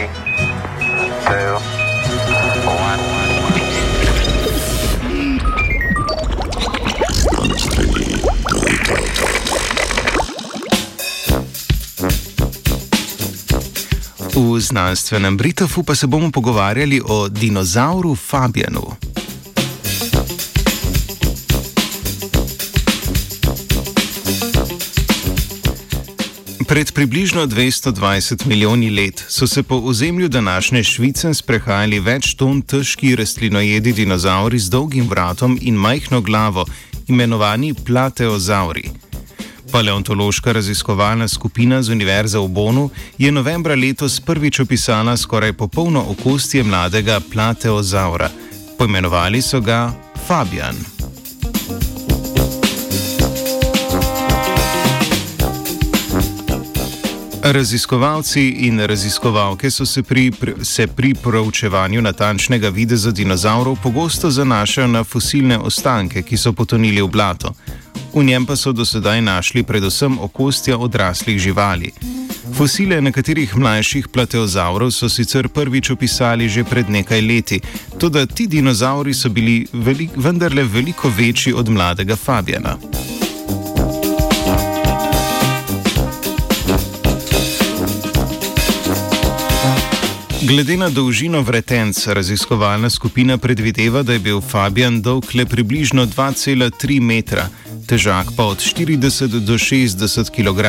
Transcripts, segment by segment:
three, two, one. V znanstvenem Britofu pa se bomo pogovarjali o dinozauru Fabianu. Pred približno 220 milijoni let so se po ozemlju današnje Švice sprehajali več ton težki rastlinojedi dinozauri z dolgim vratom in majhno glavo, imenovani plateozauri. Paleontološka raziskovalna skupina z Univerze v Bonu je novembra letos prvič opisala skoraj popolno okostje mladega plateozaura. Poimenovali so ga Fabian. Raziskovalci in raziskovalke so se pri, se pri proučevanju natančnega videza dinozaurov pogosto zanašali na fosilne ostanke, ki so potonili v blato. V njem pa so do sedaj našli predvsem okostja odraslih živali. Fosile nekaterih mlajših plateozaurov so sicer prvič opisali že pred nekaj leti, tudi ti dinozauri so bili velik, vendarle veliko večji od mladega Fabiana. Glede na dolžino vretenc, raziskovalna skupina predvideva, da je bil Fabian dolg le približno 2,3 metra, težak pa od 40 do 60 kg.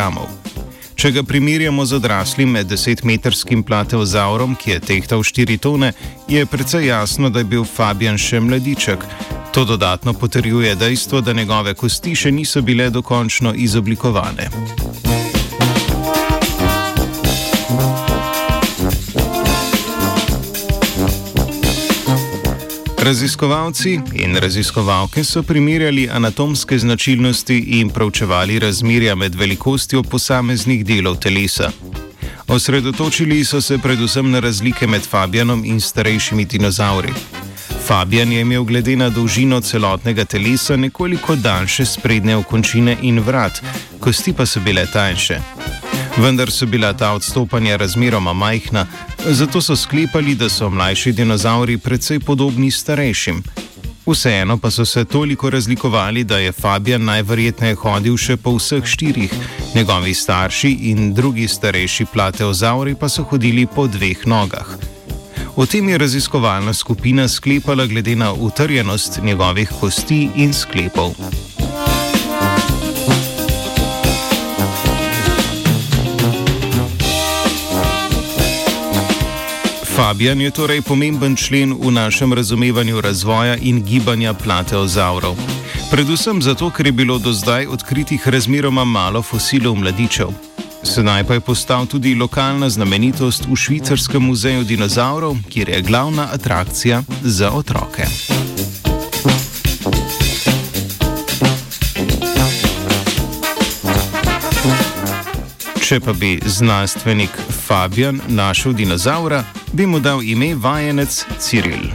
Če ga primerjamo z odraslim med 10-metrskim plateozaurom, ki je tehtal 4 tone, je precej jasno, da je bil Fabian še mladiček. To dodatno potrjuje dejstvo, da njegove kosti še niso bile dokončno izoblikovane. Raziskovalci in raziskovalke so primerjali anatomske značilnosti in pravčevali razmerja med velikostjo posameznih delov telesa. Osredotočili so se predvsem na razlike med Fabianom in starejšimi dinozauri. Fabian je imel glede na dolžino celotnega telesa nekoliko daljše sprednje okončine in vrat, kosti pa so bile tanjše vendar so bila ta odstopanja razmeroma majhna, zato so sklepali, da so mlajši dinozauri precej podobni starejšim. Vseeno pa so se toliko razlikovali, da je Fabian najverjetneje hodil še po vseh štirih, njegovi starši in drugi starejši plateozauri pa so hodili po dveh nogah. O tem je raziskovalna skupina sklepala glede na utrjenost njegovih kosti in sklepov. Fabian je torej pomemben člen v našem razumevanju razvoja in gibanja plateozaurov. Predvsem zato, ker je bilo do zdaj odkritih razmeroma malo fosilov mladičev. Sedaj pa je postal tudi lokalna znamenitost v Švicarskem muzeju dinozaurov, kjer je glavna atrakcija za otroke. Če pa bi znanstvenik Fabian našel dinozaura, bi mu dal ime vajenec Ciril.